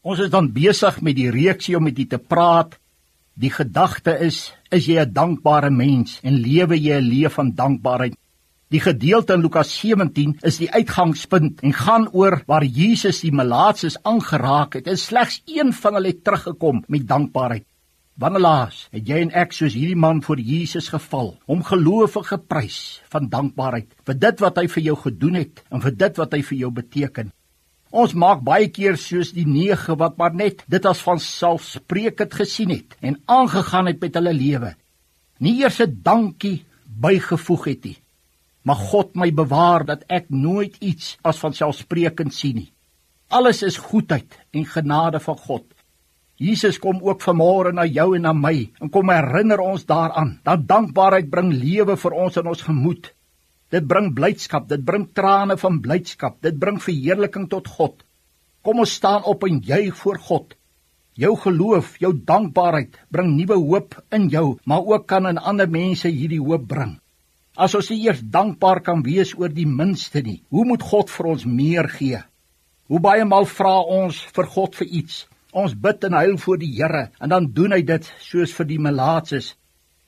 Ons is dan besig met die reeksie om met u te praat. Die gedagte is: is jy 'n dankbare mens en lewe jy 'n lewe van dankbaarheid? Die gedeelte in Lukas 17 is die uitgangspunt en gaan oor waar Jesus die melaatses aangeraak het en slegs een van hulle het teruggekom met dankbaarheid. Wanneer het jy en ek soos hierdie man voor Jesus geval om gelowig geprys van dankbaarheid vir dit wat hy vir jou gedoen het en vir dit wat hy vir jou beteken? Ons maak baie keer soos die nege wat maar net dit as van selfspreekend gesien het en aangegaan het met hulle lewe. Nie eers 'n dankie bygevoeg het nie. Maar God my bewaar dat ek nooit iets as van selfspreekend sien nie. Alles is goedheid en genade van God. Jesus kom ook vanmôre na jou en na my en kom herinner ons daaraan dat dankbaarheid bring lewe vir ons in ons gemoed. Dit bring blydskap, dit bring trane van blydskap, dit bring verheerliking tot God. Kom ons staan op en juig voor God. Jou geloof, jou dankbaarheid bring nuwe hoop in jou, maar ook kan in ander mense hierdie hoop bring. As ons eers dankbaar kan wees oor die minste nie, hoe moet God vir ons meer gee? Hoe baie maal vra ons vir God vir iets? Ons bid en huil voor die Here en dan doen hy dit soos vir die melaatses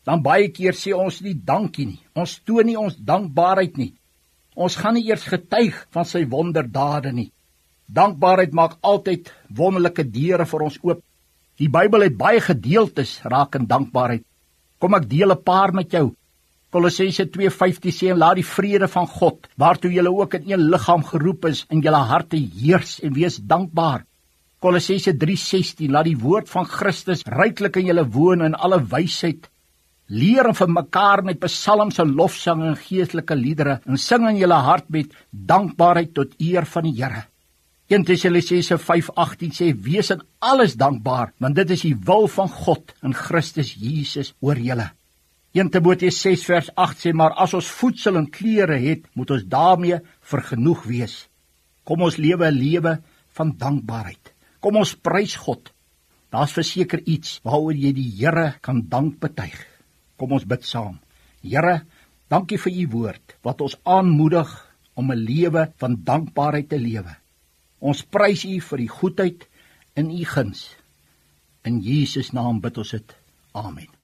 dan baie keer sê ons nie dankie nie. Ons toon nie ons dankbaarheid nie. Ons gaan nie eers getuig van sy wonderdade nie. Dankbaarheid maak altyd wonderlike deure vir ons oop. Die Bybel het baie gedeeltes rakende dankbaarheid. Kom ek deel 'n paar met jou. Kolossense 2:15 sê en laat die vrede van God, waartoe julle ook in een liggaam geroep is, in julle harte heers en wees dankbaar. Kolossense 3:16 laat die woord van Christus ryklik in julle woon in alle wysheid leer vir mekaar met psalms en lofsange en geestelike liedere en sing in julle hart met dankbaarheid tot eer van die Here. 1 Tessalonisense 5:18 sê wees in alles dankbaar want dit is die wil van God in Christus Jesus oor julle. 1 Timoteus 6 vers 8 sê maar as ons voedsel en klere het, moet ons daarmee vergenoeg wees. Kom ons lewe 'n lewe van dankbaarheid. Kom ons prys God. Daar's verseker iets waaroor jy die Here kan dank betuig. Kom ons bid saam. Here, dankie vir u woord wat ons aanmoedig om 'n lewe van dankbaarheid te lewe. Ons prys u vir die goedheid in u guns. In Jesus naam bid ons dit. Amen.